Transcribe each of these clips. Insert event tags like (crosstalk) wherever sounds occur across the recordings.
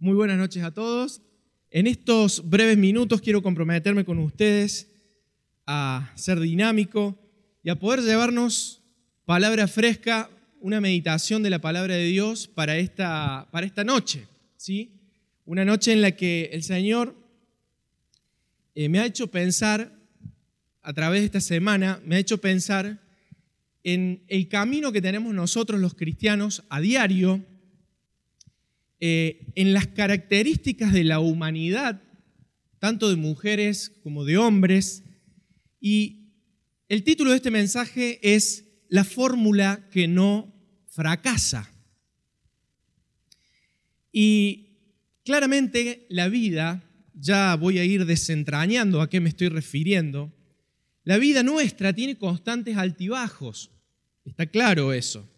Muy buenas noches a todos. En estos breves minutos quiero comprometerme con ustedes a ser dinámico y a poder llevarnos palabra fresca, una meditación de la palabra de Dios para esta, para esta noche. ¿sí? Una noche en la que el Señor eh, me ha hecho pensar, a través de esta semana, me ha hecho pensar en el camino que tenemos nosotros los cristianos a diario, eh, en las características de la humanidad, tanto de mujeres como de hombres. Y el título de este mensaje es La fórmula que no fracasa. Y claramente la vida, ya voy a ir desentrañando a qué me estoy refiriendo, la vida nuestra tiene constantes altibajos, está claro eso.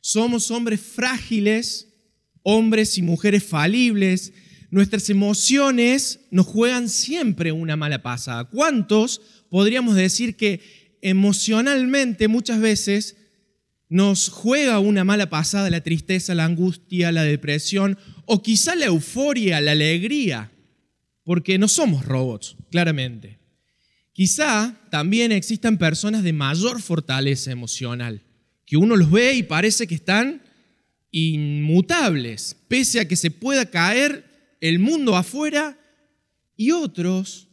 Somos hombres frágiles, hombres y mujeres falibles, nuestras emociones nos juegan siempre una mala pasada. ¿Cuántos podríamos decir que emocionalmente muchas veces nos juega una mala pasada la tristeza, la angustia, la depresión o quizá la euforia, la alegría? Porque no somos robots, claramente. Quizá también existan personas de mayor fortaleza emocional, que uno los ve y parece que están inmutables, pese a que se pueda caer el mundo afuera, y otros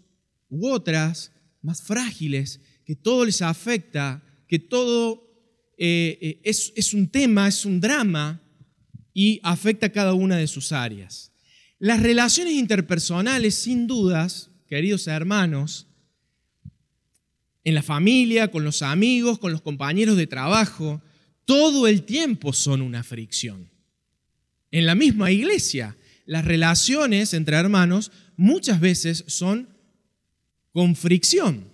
u otras más frágiles, que todo les afecta, que todo eh, eh, es, es un tema, es un drama y afecta a cada una de sus áreas. Las relaciones interpersonales, sin dudas, queridos hermanos, en la familia, con los amigos, con los compañeros de trabajo, todo el tiempo son una fricción. En la misma iglesia, las relaciones entre hermanos muchas veces son con fricción.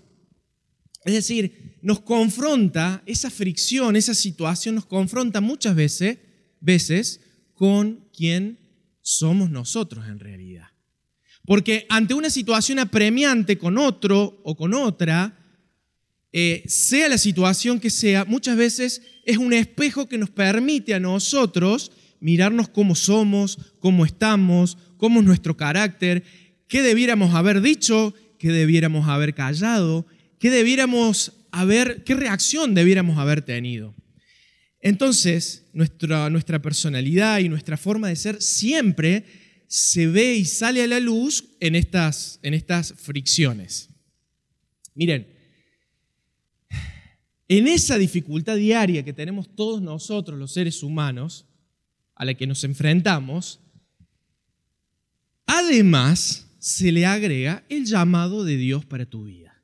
Es decir, nos confronta esa fricción, esa situación nos confronta muchas veces, veces con quien somos nosotros en realidad. Porque ante una situación apremiante con otro o con otra, eh, sea la situación que sea, muchas veces es un espejo que nos permite a nosotros mirarnos cómo somos, cómo estamos, cómo es nuestro carácter, qué debiéramos haber dicho, qué debiéramos haber callado, qué debiéramos haber, qué reacción debiéramos haber tenido. Entonces, nuestra, nuestra personalidad y nuestra forma de ser siempre se ve y sale a la luz en estas, en estas fricciones. Miren, en esa dificultad diaria que tenemos todos nosotros, los seres humanos, a la que nos enfrentamos, además se le agrega el llamado de Dios para tu vida.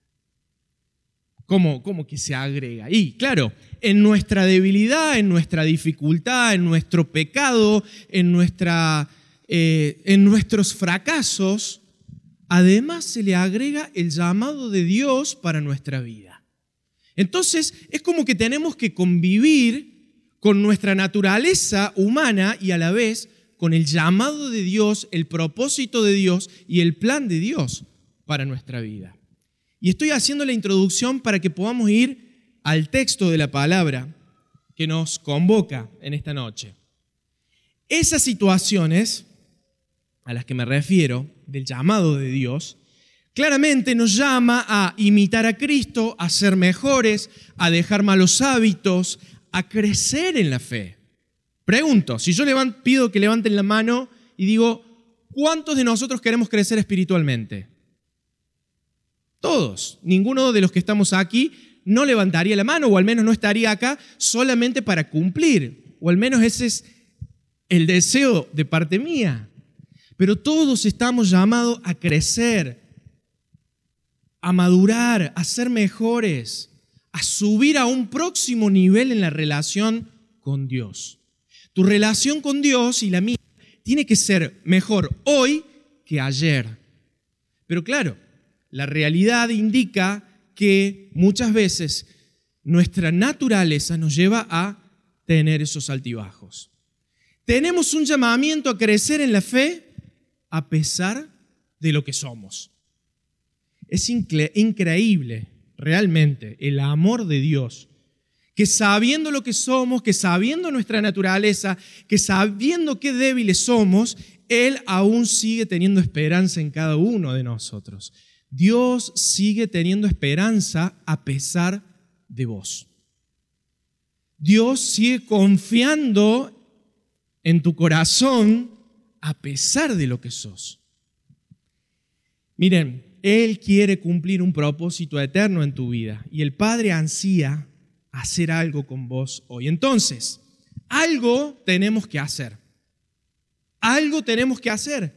¿Cómo, cómo que se agrega? Y claro, en nuestra debilidad, en nuestra dificultad, en nuestro pecado, en, nuestra, eh, en nuestros fracasos, además se le agrega el llamado de Dios para nuestra vida. Entonces es como que tenemos que convivir con nuestra naturaleza humana y a la vez con el llamado de Dios, el propósito de Dios y el plan de Dios para nuestra vida. Y estoy haciendo la introducción para que podamos ir al texto de la palabra que nos convoca en esta noche. Esas situaciones a las que me refiero, del llamado de Dios, claramente nos llama a imitar a Cristo, a ser mejores, a dejar malos hábitos, a crecer en la fe. Pregunto, si yo pido que levanten la mano y digo, ¿cuántos de nosotros queremos crecer espiritualmente? Todos. Ninguno de los que estamos aquí no levantaría la mano o al menos no estaría acá solamente para cumplir. O al menos ese es el deseo de parte mía. Pero todos estamos llamados a crecer, a madurar, a ser mejores, a subir a un próximo nivel en la relación con Dios. Tu relación con Dios y la mía tiene que ser mejor hoy que ayer. Pero claro, la realidad indica que muchas veces nuestra naturaleza nos lleva a tener esos altibajos. Tenemos un llamamiento a crecer en la fe a pesar de lo que somos. Es increíble realmente el amor de Dios, que sabiendo lo que somos, que sabiendo nuestra naturaleza, que sabiendo qué débiles somos, Él aún sigue teniendo esperanza en cada uno de nosotros. Dios sigue teniendo esperanza a pesar de vos. Dios sigue confiando en tu corazón a pesar de lo que sos. Miren, Él quiere cumplir un propósito eterno en tu vida y el Padre ansía hacer algo con vos hoy. Entonces, algo tenemos que hacer. Algo tenemos que hacer.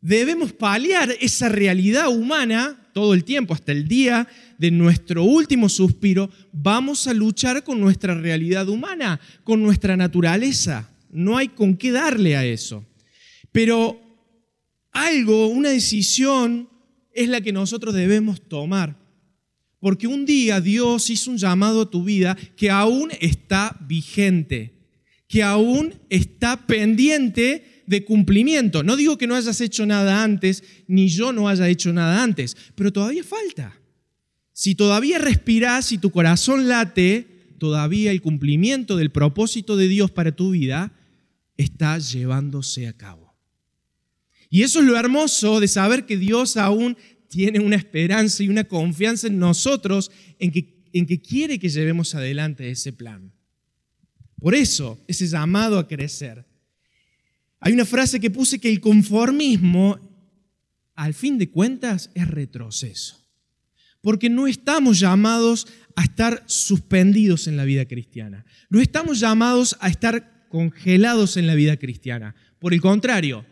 Debemos paliar esa realidad humana todo el tiempo, hasta el día de nuestro último suspiro. Vamos a luchar con nuestra realidad humana, con nuestra naturaleza. No hay con qué darle a eso. Pero algo, una decisión, es la que nosotros debemos tomar. Porque un día Dios hizo un llamado a tu vida que aún está vigente, que aún está pendiente de cumplimiento. No digo que no hayas hecho nada antes, ni yo no haya hecho nada antes, pero todavía falta. Si todavía respiras y tu corazón late, todavía el cumplimiento del propósito de Dios para tu vida está llevándose a cabo. Y eso es lo hermoso de saber que Dios aún tiene una esperanza y una confianza en nosotros en que, en que quiere que llevemos adelante ese plan. Por eso, ese llamado a crecer. Hay una frase que puse que el conformismo, al fin de cuentas, es retroceso. Porque no estamos llamados a estar suspendidos en la vida cristiana. No estamos llamados a estar congelados en la vida cristiana. Por el contrario,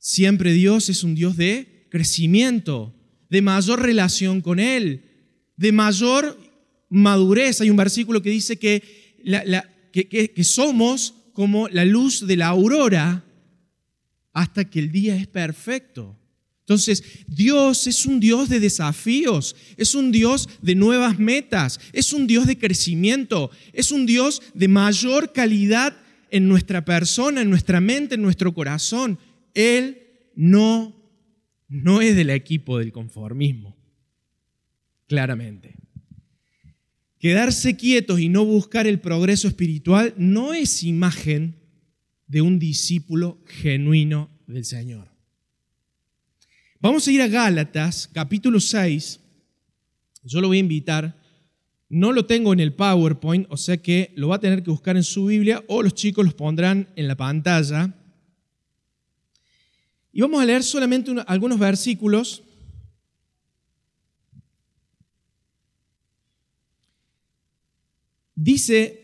siempre Dios es un Dios de crecimiento, de mayor relación con Él, de mayor madurez. Hay un versículo que dice que, que, somos como la luz de la aurora hasta que el día es perfecto. Entonces, Dios es un Dios de desafíos, es un Dios de nuevas metas, es un Dios de crecimiento, es un Dios de mayor calidad en nuestra persona, en nuestra mente, en nuestro corazón. Él no no es del equipo del conformismo, claramente. Quedarse quietos y no buscar el progreso espiritual no es imagen de un discípulo genuino del Señor. Vamos a ir a Gálatas, capítulo 6. Yo lo voy a invitar. No lo tengo en el PowerPoint, o sea que lo va a tener que buscar en su Biblia o los chicos los pondrán en la pantalla. Y vamos a leer solamente algunos versículos. Dice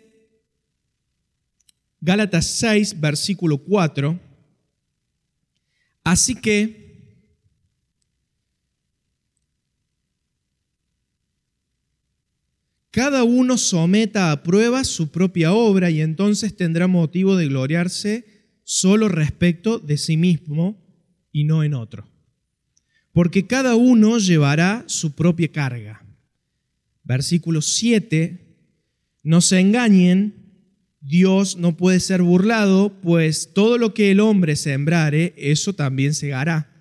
Gálatas 6, versículo 4, así que cada uno someta a prueba su propia obra y entonces tendrá motivo de gloriarse solo respecto de sí mismo y no en otro. Porque cada uno llevará su propia carga. Versículo 7. No se engañen, Dios no puede ser burlado, pues todo lo que el hombre sembrare, eso también segará.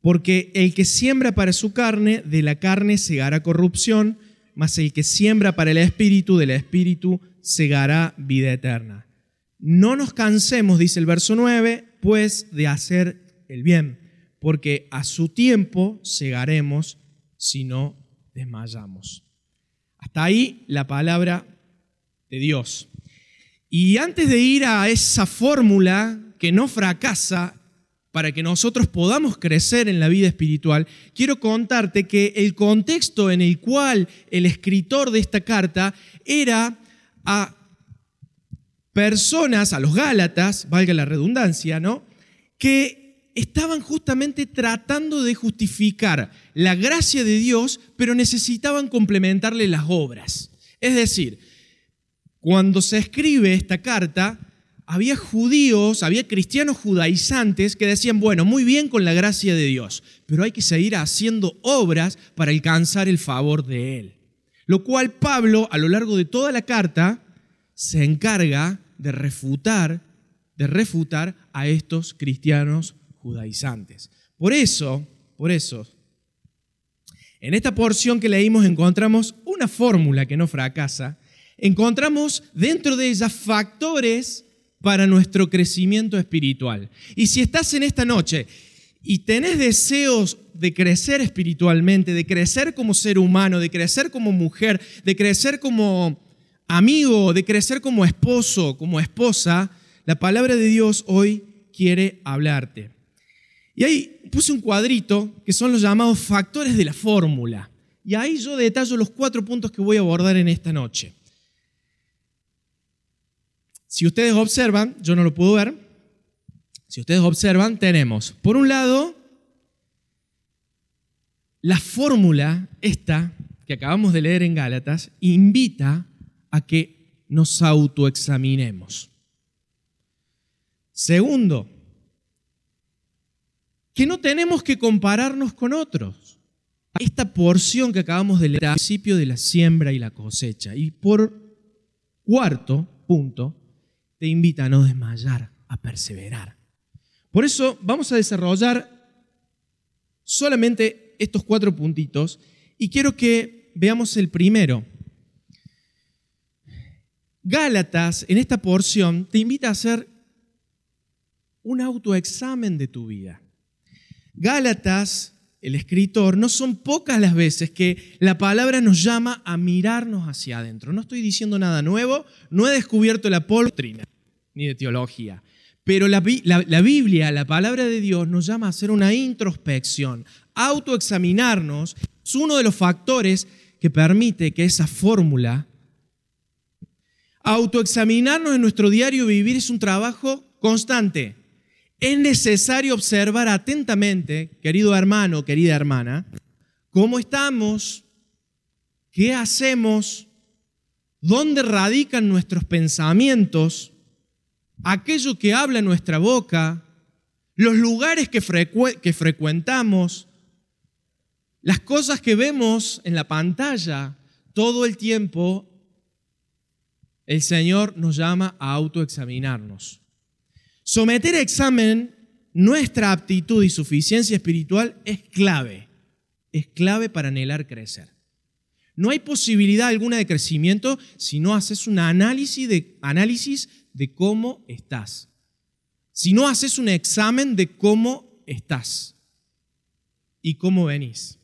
Porque el que siembra para su carne, de la carne segará corrupción, mas el que siembra para el espíritu, del espíritu segará vida eterna. No nos cansemos, dice el verso 9, pues de hacer el bien, porque a su tiempo segaremos si no desmayamos. Hasta ahí la palabra de Dios. Y antes de ir a esa fórmula que no fracasa para que nosotros podamos crecer en la vida espiritual, quiero contarte que el contexto en el cual el escritor de esta carta era a personas, a los Gálatas, valga la redundancia, ¿no? Que estaban justamente tratando de justificar la gracia de Dios, pero necesitaban complementarle las obras. Es decir, cuando se escribe esta carta, había judíos, había cristianos judaizantes que decían, bueno, muy bien con la gracia de Dios, pero hay que seguir haciendo obras para alcanzar el favor de Él. Lo cual Pablo, a lo largo de toda la carta, se encarga de refutar, de refutar a estos cristianos judaizantes. Por eso, por eso, en esta porción que leímos encontramos una fórmula que no fracasa, encontramos dentro de ella factores para nuestro crecimiento espiritual. Y si estás en esta noche y tenés deseos de crecer espiritualmente, de crecer como ser humano, de crecer como mujer, de crecer como amigo, de crecer como esposo, como esposa, la palabra de Dios hoy quiere hablarte. Y ahí puse un cuadrito que son los llamados factores de la fórmula. Y ahí yo detallo los cuatro puntos que voy a abordar en esta noche. Si ustedes observan, yo no lo puedo ver, si ustedes observan, tenemos, por un lado, la fórmula esta que acabamos de leer en Gálatas invita a que nos autoexaminemos. Segundo, que no tenemos que compararnos con otros. Esta porción que acabamos de leer al principio de la siembra y la cosecha. Y por cuarto punto, te invita a no desmayar, a perseverar. Por eso vamos a desarrollar solamente estos cuatro puntitos y quiero que veamos el primero. Gálatas, en esta porción, te invita a hacer un autoexamen de tu vida. Gálatas, el escritor, no son pocas las veces que la palabra nos llama a mirarnos hacia adentro. No estoy diciendo nada nuevo, no he descubierto la doctrina ni de teología. Pero la, la, Biblia, la palabra de Dios, nos llama a hacer una introspección, autoexaminarnos. Es uno de los factores que permite que esa fórmula, autoexaminarnos en nuestro diario vivir, es un trabajo constante es necesario observar atentamente, querido hermano, querida hermana, cómo estamos, qué hacemos, dónde radican nuestros pensamientos, aquello que habla nuestra boca, los lugares que, que frecuentamos, las cosas que vemos en la pantalla, todo el tiempo el Señor nos llama a autoexaminarnos. Someter a examen nuestra aptitud y suficiencia espiritual es clave, es clave para anhelar crecer. No hay posibilidad alguna de crecimiento si no haces un análisis de, análisis de cómo estás. Si no haces un examen de cómo estás y cómo venís.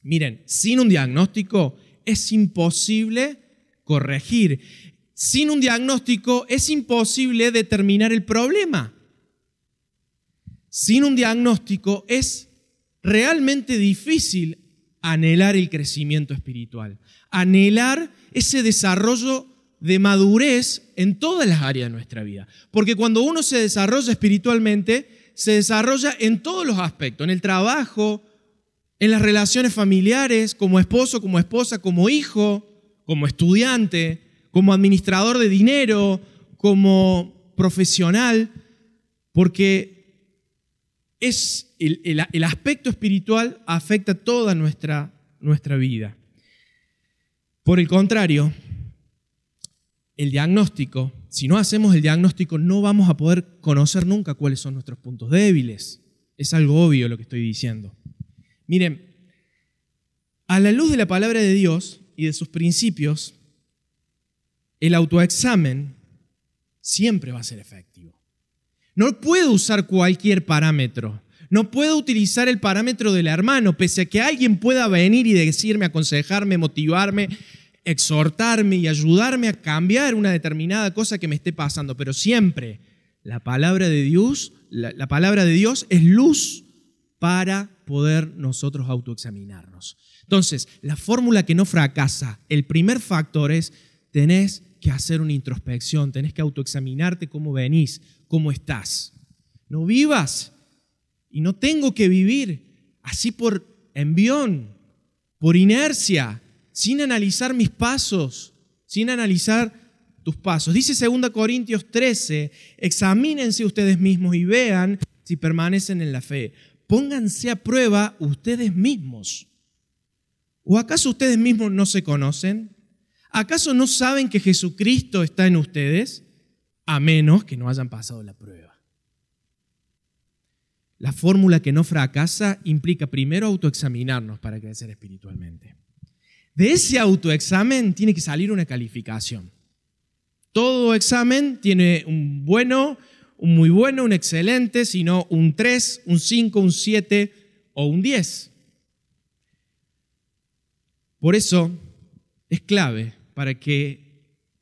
Miren, sin un diagnóstico es imposible corregir. Sin un diagnóstico es imposible determinar el problema. Sin un diagnóstico es realmente difícil anhelar el crecimiento espiritual, anhelar ese desarrollo de madurez en todas las áreas de nuestra vida. Porque cuando uno se desarrolla espiritualmente, se desarrolla en todos los aspectos, en el trabajo, en las relaciones familiares, como esposo, como esposa, como hijo, como estudiante, como administrador de dinero, como profesional, porque es el, aspecto espiritual afecta toda nuestra, nuestra vida. Por el contrario, el diagnóstico, si no hacemos el diagnóstico, no vamos a poder conocer nunca cuáles son nuestros puntos débiles. Es algo obvio lo que estoy diciendo. Miren, a la luz de la palabra de Dios y de sus principios, el autoexamen siempre va a ser efectivo. No puedo usar cualquier parámetro. No puedo utilizar el parámetro del hermano, pese a que alguien pueda venir y decirme, aconsejarme, motivarme, exhortarme y ayudarme a cambiar una determinada cosa que me esté pasando. Pero siempre la palabra de Dios, la, la palabra de Dios es luz para poder nosotros autoexaminarnos. Entonces, la fórmula que no fracasa, el primer factor es tenés que hacer una introspección, tenés que autoexaminarte cómo venís, cómo estás. No vivas y no tengo que vivir así por envión, por inercia, sin analizar mis pasos, sin analizar tus pasos. Dice 2 Corintios 13, examínense ustedes mismos y vean si permanecen en la fe. Pónganse a prueba ustedes mismos. ¿O acaso ustedes mismos no se conocen? ¿Acaso no saben que Jesucristo está en ustedes? A menos que no hayan pasado la prueba. La fórmula que no fracasa implica primero autoexaminarnos para crecer espiritualmente. De ese autoexamen tiene que salir una calificación. Todo examen tiene un bueno, un muy bueno, un excelente, sino un 3, un 5, un 7 o un 10. Por eso es clave para que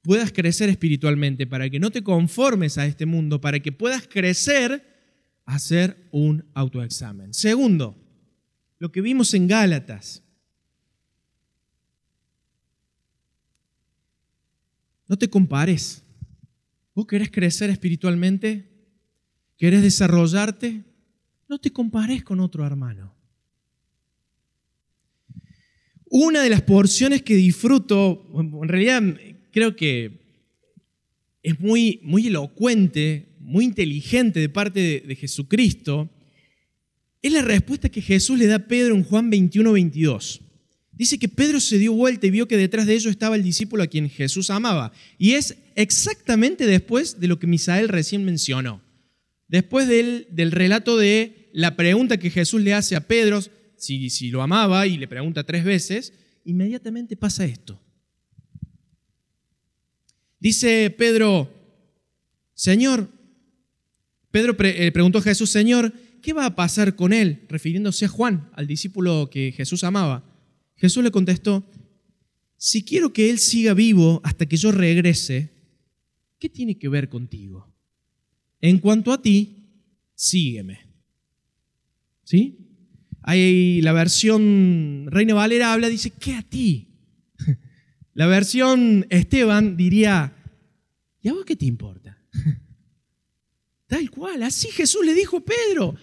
puedas crecer espiritualmente, para que no te conformes a este mundo, para que puedas crecer, hacer un autoexamen. Segundo, lo que vimos en Gálatas. No te compares. ¿Vos querés crecer espiritualmente? ¿Querés desarrollarte? No te compares con otro hermano. Una de las porciones que disfruto, en realidad creo que es muy, muy elocuente, muy inteligente de parte de, Jesucristo, es la respuesta que Jesús le da a Pedro en Juan 21, 22. Dice que Pedro se dio vuelta y vio que detrás de ellos estaba el discípulo a quien Jesús amaba. Y es exactamente después de lo que Misael recién mencionó. Después del, del relato de la pregunta que Jesús le hace a Pedro, si, lo amaba y le pregunta tres veces, inmediatamente pasa esto. Dice Pedro, Señor, Pedro le eh, preguntó a Jesús, Señor, ¿qué va a pasar con él? Refiriéndose a Juan, al discípulo que Jesús amaba. Jesús le contestó, si quiero que él siga vivo hasta que yo regrese, ¿qué tiene que ver contigo? En cuanto a ti, sígueme. ¿Sí? Hay la versión Reina Valera habla, dice, ¿qué a ti? (laughs) La versión Esteban diría, ¿y a vos qué te importa? (laughs) Tal cual, así Jesús le dijo a Pedro,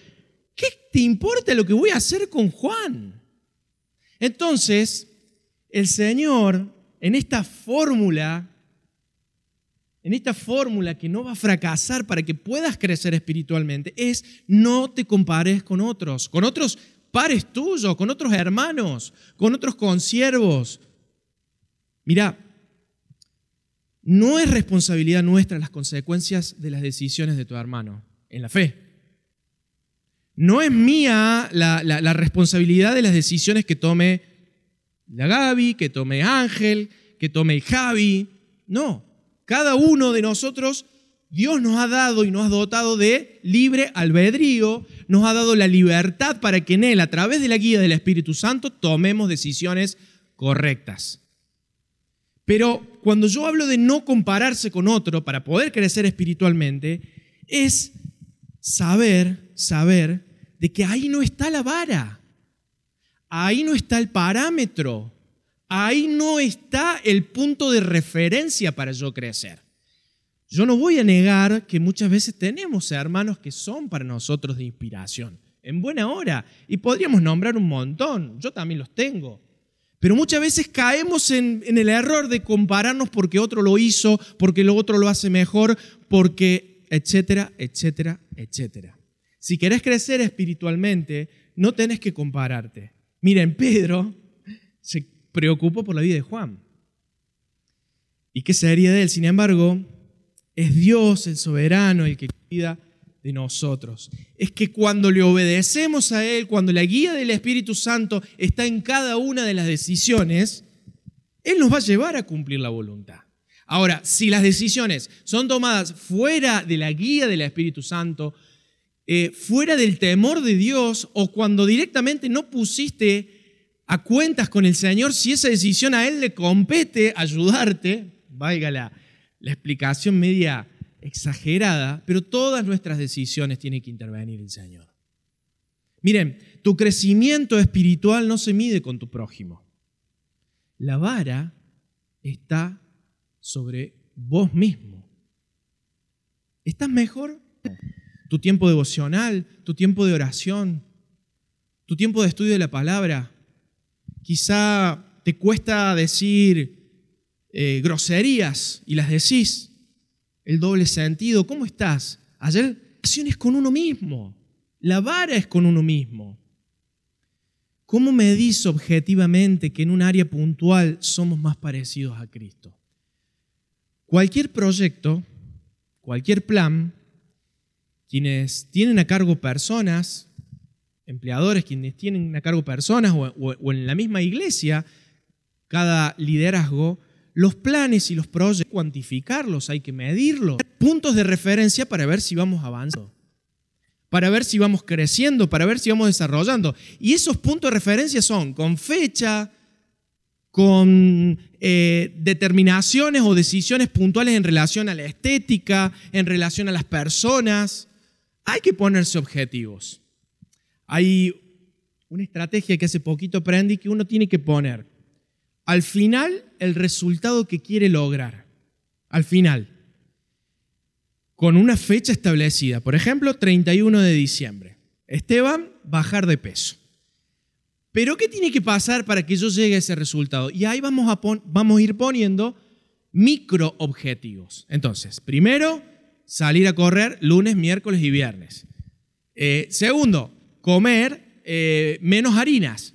¿qué te importa lo que voy a hacer con Juan? Entonces, el Señor, en esta fórmula, en esta fórmula que no va a fracasar para que puedas crecer espiritualmente, es no te compares con otros, con otros pares tuyos, con otros hermanos, con otros consiervos. Mira, no es responsabilidad nuestra las consecuencias de las decisiones de tu hermano en la fe. No es mía la, la responsabilidad de las decisiones que tome la Gaby, que tome Ángel, que tome Javi. No, cada uno de nosotros Dios nos ha dado y nos ha dotado de libre albedrío, nos ha dado la libertad para que en Él, a través de la guía del Espíritu Santo, tomemos decisiones correctas. Pero cuando yo hablo de no compararse con otro para poder crecer espiritualmente, es saber, saber de que ahí no está la vara, ahí no está el parámetro, ahí no está el punto de referencia para yo crecer. Yo no voy a negar que muchas veces tenemos hermanos que son para nosotros de inspiración, en buena hora, y podríamos nombrar un montón, yo también los tengo. Pero muchas veces caemos en, el error de compararnos porque otro lo hizo, porque lo otro lo hace mejor, porque, etcétera, etcétera, etcétera. Si querés crecer espiritualmente, no tenés que compararte. Miren, Pedro se preocupó por la vida de Juan. ¿Y qué sería de él? Sin embargo, es Dios el soberano el que cuida de nosotros. Es que cuando le obedecemos a Él, cuando la guía del Espíritu Santo está en cada una de las decisiones, Él nos va a llevar a cumplir la voluntad. Ahora, si las decisiones son tomadas fuera de la guía del Espíritu Santo, eh, fuera del temor de Dios, o cuando directamente no pusiste a cuentas con el Señor, si esa decisión a Él le compete ayudarte, valga la, explicación media exagerada, pero todas nuestras decisiones tienen que intervenir el Señor. Miren, tu crecimiento espiritual no se mide con tu prójimo. La vara está sobre vos mismo. ¿Estás mejor? Tu tiempo devocional, tu tiempo de oración, tu tiempo de estudio de la palabra. Quizá te cuesta decir, eh, groserías y las decís, el doble sentido, ¿cómo estás? Ayer acciones con uno mismo, la vara es con uno mismo. ¿Cómo medís objetivamente que en un área puntual somos más parecidos a Cristo? Cualquier proyecto, cualquier plan, quienes tienen a cargo personas, empleadores, quienes tienen a cargo personas o en la misma iglesia, cada liderazgo, los planes y los proyectos, cuantificarlos, hay que medirlos. Puntos de referencia para ver si vamos avanzando, para ver si vamos creciendo, para ver si vamos desarrollando. Y esos puntos de referencia son con fecha, con eh, determinaciones o decisiones puntuales en relación a la estética, en relación a las personas. Hay que ponerse objetivos. Hay una estrategia que hace poquito aprendí que uno tiene que poner al final el resultado que quiere lograr. Al final. Con una fecha establecida. Por ejemplo, 31 de diciembre. Esteban, bajar de peso. Pero ¿qué tiene que pasar para que yo llegue a ese resultado? Y ahí vamos a, vamos ir poniendo micro objetivos. Entonces, primero, salir a correr lunes, miércoles y viernes. Eh, segundo, comer eh, menos harinas.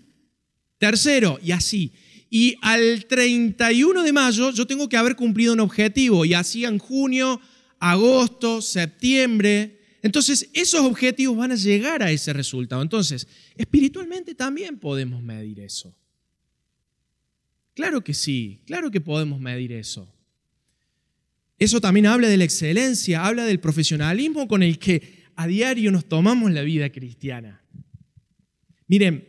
Tercero, y así. Y al 31 de mayo yo tengo que haber cumplido un objetivo, y así en junio, agosto, septiembre. Entonces, esos objetivos van a llegar a ese resultado. Entonces, espiritualmente también podemos medir eso. Claro que sí, claro que podemos medir eso. Eso también habla de la excelencia, habla del profesionalismo con el que a diario nos tomamos la vida cristiana. Miren,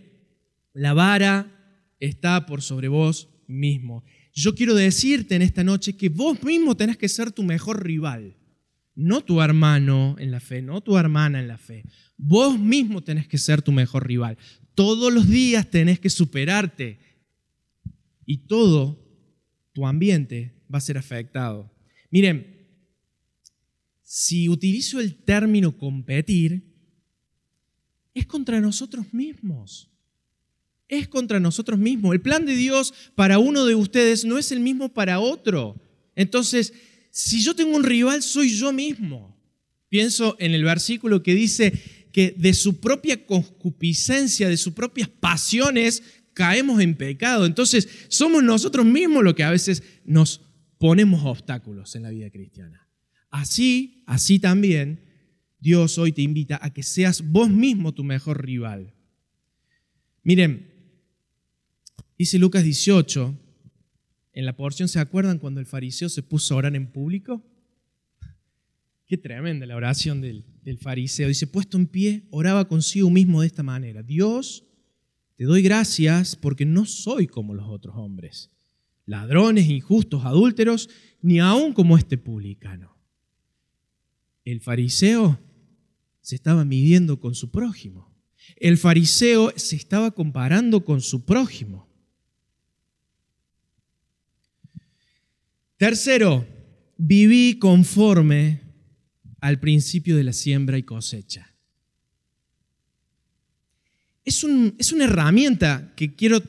la vara está por sobre vos mismo. Yo quiero decirte en esta noche que vos mismo tenés que ser tu mejor rival no tu hermano en la fe, no tu hermana en la fe. Vos mismo tenés que ser tu mejor rival. Todos los días tenés que superarte y todo tu ambiente va a ser afectado. Miren, si utilizo el término competir, es contra nosotros mismos. Es contra nosotros mismos. El plan de Dios para uno de ustedes no es el mismo para otro. Entonces, si yo tengo un rival, soy yo mismo. Pienso en el versículo que dice que de su propia concupiscencia, de sus propias pasiones, caemos en pecado. Entonces, somos nosotros mismos los que a veces nos ponemos obstáculos en la vida cristiana. Así, así también, Dios hoy te invita a que seas vos mismo tu mejor rival. Miren, dice Lucas 18, en la porción, ¿se acuerdan cuando el fariseo se puso a orar en público? (laughs) Qué tremenda la oración del, fariseo. Dice, puesto en pie, oraba consigo mismo de esta manera. Dios, te doy gracias porque no soy como los otros hombres, ladrones, injustos, adúlteros, ni aún como este publicano. El fariseo se estaba midiendo con su prójimo. El fariseo se estaba comparando con su prójimo. Tercero, viví conforme al principio de la siembra y cosecha. Es, una herramienta que quiero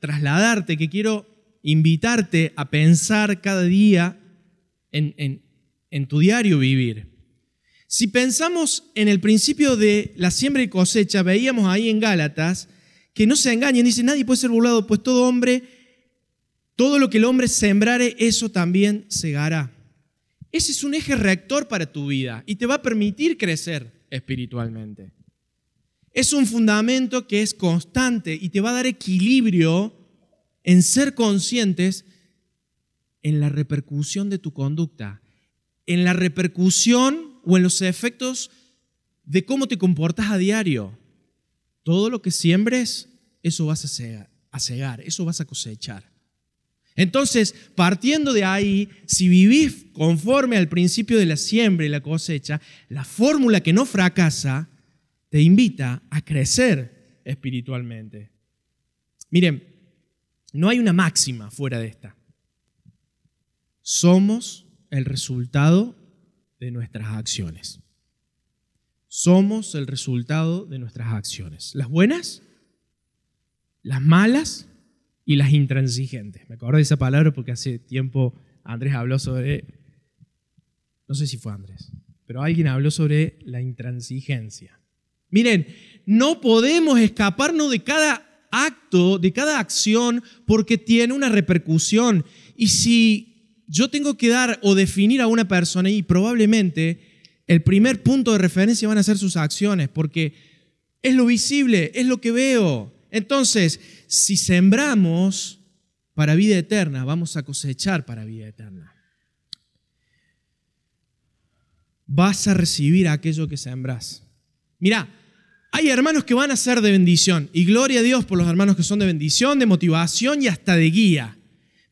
trasladarte, que quiero invitarte a pensar cada día en, en tu diario vivir. Si pensamos en el principio de la siembra y cosecha, veíamos ahí en Gálatas que no se engañen, dice, nadie puede ser burlado, pues todo hombre todo lo que el hombre sembrare, eso también segará. Ese es un eje rector para tu vida y te va a permitir crecer espiritualmente. Es un fundamento que es constante y te va a dar equilibrio en ser conscientes en la repercusión de tu conducta, en la repercusión o en los efectos de cómo te comportas a diario. Todo lo que siembres, eso vas a cegar, eso vas a cosechar. Entonces, partiendo de ahí, si vivís conforme al principio de la siembra y la cosecha, la fórmula que no fracasa te invita a crecer espiritualmente. Miren, no hay una máxima fuera de esta. Somos el resultado de nuestras acciones. Somos el resultado de nuestras acciones. Las buenas, las malas y las intransigentes. Me acuerdo de esa palabra porque hace tiempo Andrés habló sobre, no sé si fue Andrés, pero alguien habló sobre la intransigencia. Miren, no podemos escaparnos de cada acto, de cada acción, porque tiene una repercusión. Y si yo tengo que dar o definir a una persona, y probablemente el primer punto de referencia van a ser sus acciones, porque es lo visible, es lo que veo. Entonces, si sembramos para vida eterna, vamos a cosechar para vida eterna. Vas a recibir aquello que sembras. Mira, hay hermanos que van a ser de bendición y gloria a Dios por los hermanos que son de bendición, de motivación y hasta de guía.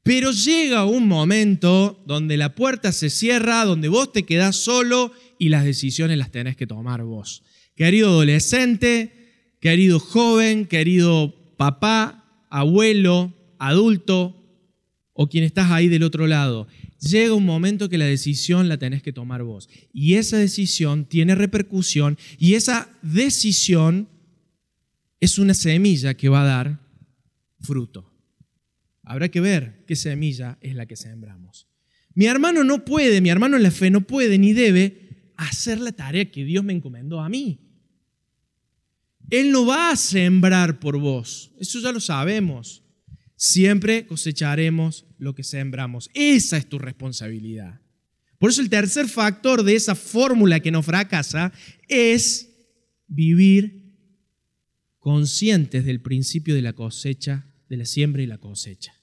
Pero llega un momento donde la puerta se cierra, donde vos te quedás solo y las decisiones las tenés que tomar vos. Querido adolescente, querido joven, querido papá, abuelo, adulto o quien estás ahí del otro lado, llega un momento que la decisión la tenés que tomar vos. Y esa decisión tiene repercusión y esa decisión es una semilla que va a dar fruto. Habrá que ver qué semilla es la que sembramos. Mi hermano no puede, mi hermano en la fe no puede ni debe hacer la tarea que Dios me encomendó a mí. Él no va a sembrar por vos, eso ya lo sabemos. Siempre cosecharemos lo que sembramos. Esa es tu responsabilidad. Por eso el tercer factor de esa fórmula que no fracasa es vivir conscientes del principio de la cosecha de la siembra y la cosecha.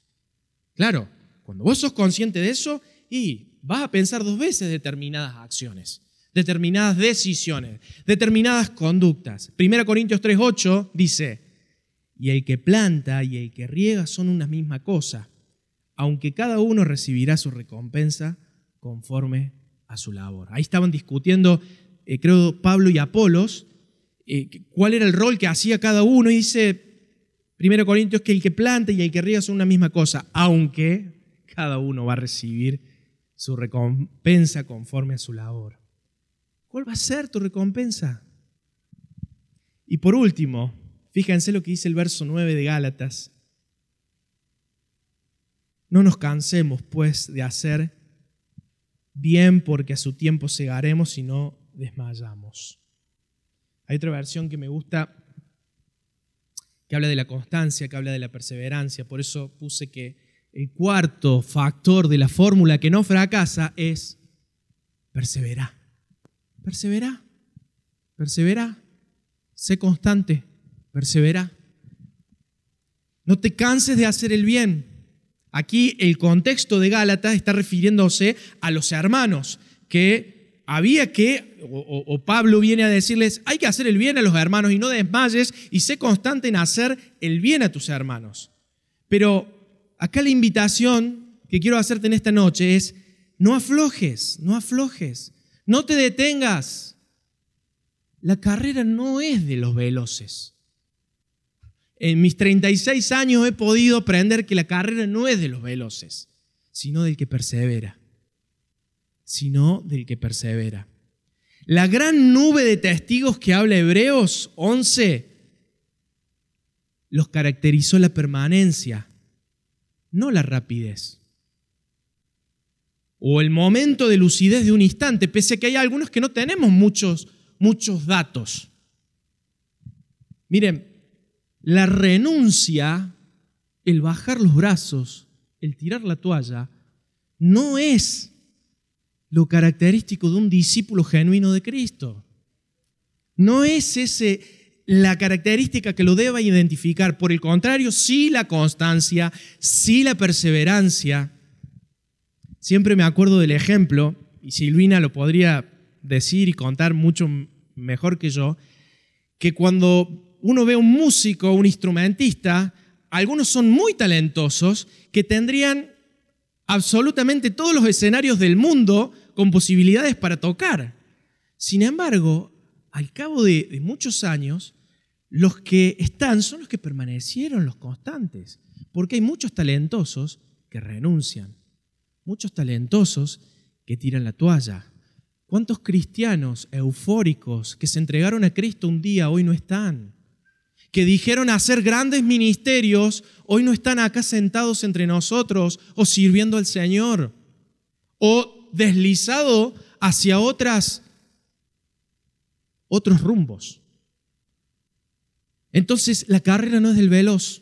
Claro, cuando vos sos consciente de eso, y vas a pensar dos veces determinadas acciones, determinadas decisiones, determinadas conductas. 1 Corintios 3:8 dice, y el que planta y el que riega son una misma cosa, aunque cada uno recibirá su recompensa conforme a su labor. Ahí estaban discutiendo, eh, creo, Pablo y Apolos, eh, cuál era el rol que hacía cada uno, y dice, Primero Corintios que el que planta y el que riega son una misma cosa, aunque cada uno va a recibir su recompensa conforme a su labor. ¿Cuál va a ser tu recompensa? Y por último, fíjense lo que dice el verso 9 de Gálatas. No nos cansemos, pues, de hacer bien porque a su tiempo cegaremos y no desmayamos. Hay otra versión que me gusta que habla de la constancia, que habla de la perseverancia. Por eso puse que el cuarto factor de la fórmula que no fracasa es perseverar. Persevera, persevera, sé constante, persevera. No te canses de hacer el bien. Aquí el contexto de Gálatas está refiriéndose a los hermanos que había que, o, Pablo viene a decirles, hay que hacer el bien a los hermanos y no desmayes y sé constante en hacer el bien a tus hermanos. Pero acá la invitación que quiero hacerte en esta noche es, no aflojes, no aflojes, no te detengas. La carrera no es de los veloces. En mis 36 años he podido aprender que la carrera no es de los veloces, sino del que persevera sino del que persevera. La gran nube de testigos que habla Hebreos 11 los caracterizó la permanencia, no la rapidez. O el momento de lucidez de un instante, pese a que hay algunos que no tenemos muchos, muchos datos. Miren, la renuncia, el bajar los brazos, el tirar la toalla, no es lo característico de un discípulo genuino de Cristo. No es ese la característica que lo deba identificar. Por el contrario, sí la constancia, sí la perseverancia. Siempre me acuerdo del ejemplo, y Silvina lo podría decir y contar mucho mejor que yo, que cuando uno ve un músico, un instrumentista, algunos son muy talentosos que tendrían absolutamente todos los escenarios del mundo con posibilidades para tocar. Sin embargo, al cabo de, muchos años, los que están son los que permanecieron, los constantes, porque hay muchos talentosos que renuncian, muchos talentosos que tiran la toalla. ¿Cuántos cristianos eufóricos que se entregaron a Cristo un día hoy no están? Que dijeron hacer grandes ministerios, hoy no están acá sentados entre nosotros o sirviendo al Señor. O deslizado hacia otras, otros rumbos. Entonces la carrera no es del veloz,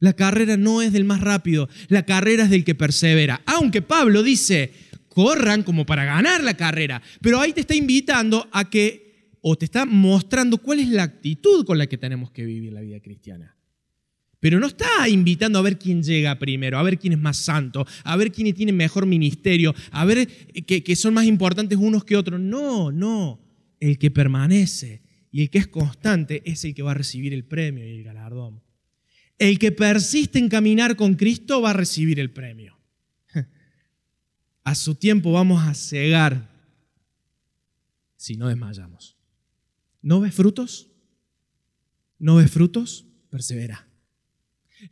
la carrera no es del más rápido, la carrera es del que persevera. Aunque Pablo dice, corran como para ganar la carrera, pero ahí te está invitando a que, o te está mostrando cuál es la actitud con la que tenemos que vivir la vida cristiana. Pero no está invitando a ver quién llega primero, a ver quién es más santo, a ver quién tiene mejor ministerio, a ver que, que son más importantes unos que otros. No, no. El que permanece y el que es constante es el que va a recibir el premio y el galardón. El que persiste en caminar con Cristo va a recibir el premio. A su tiempo vamos a cegar si no desmayamos. ¿No ves frutos? ¿No ves frutos? Persevera.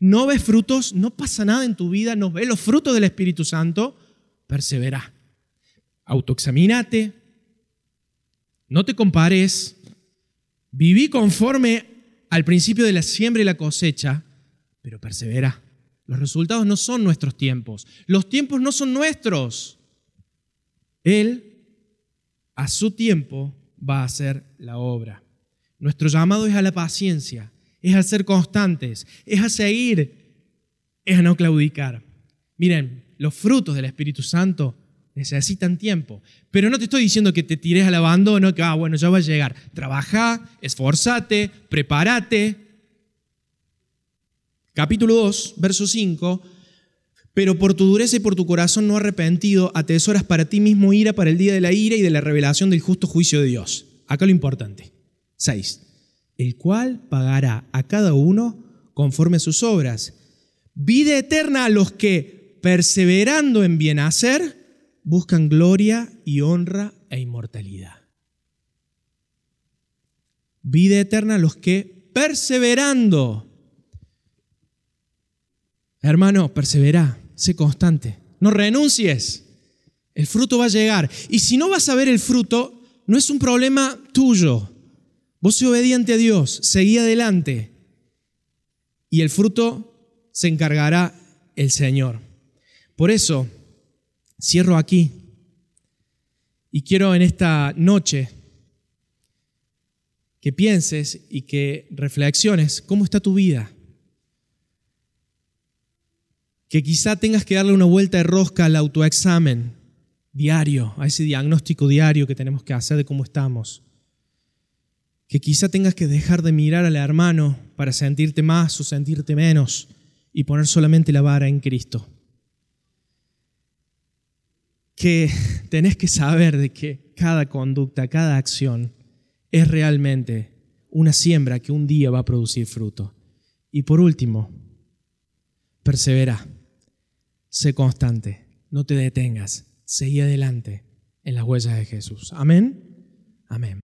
¿No ves frutos? No pasa nada en tu vida. ¿No ves los frutos del Espíritu Santo? Persevera. Autoexamínate. No te compares. Viví conforme al principio de la siembra y la cosecha, pero persevera. Los resultados no son nuestros tiempos. Los tiempos no son nuestros. Él, a su tiempo, va a hacer la obra. Nuestro llamado es a la paciencia, es a ser constantes, es a seguir, es a no claudicar. Miren, los frutos del Espíritu Santo necesitan tiempo. Pero no te estoy diciendo que te tires al abandono, que, ah, bueno, ya va a llegar. Trabaja, esforzate, prepárate. Capítulo 2, verso 5. Pero por tu dureza y por tu corazón no arrepentido, atesoras para ti mismo ira para el día de la ira y de la revelación del justo juicio de Dios. Acá lo importante. 6. El cual pagará a cada uno conforme a sus obras. Vida eterna a los que, perseverando en bien hacer, buscan gloria y honra e inmortalidad. Vida eterna a los que, perseverando, hermano, persevera sé constante, no renuncies. El fruto va a llegar. Y si no vas a ver el fruto, no es un problema tuyo. Vos sé obediente a Dios, seguí adelante. Y el fruto se encargará el Señor. Por eso, cierro aquí. Y quiero en esta noche que pienses y que reflexiones cómo está tu vida que quizá tengas que darle una vuelta de rosca al autoexamen diario, a ese diagnóstico diario que tenemos que hacer de cómo estamos. Que quizá tengas que dejar de mirar al hermano para sentirte más o sentirte menos y poner solamente la vara en Cristo. Que tenés que saber de que cada conducta, cada acción es realmente una siembra que un día va a producir fruto. Y por último, persevera. Sé constante, no te detengas, seguí adelante en las huellas de Jesús. Amén. Amén.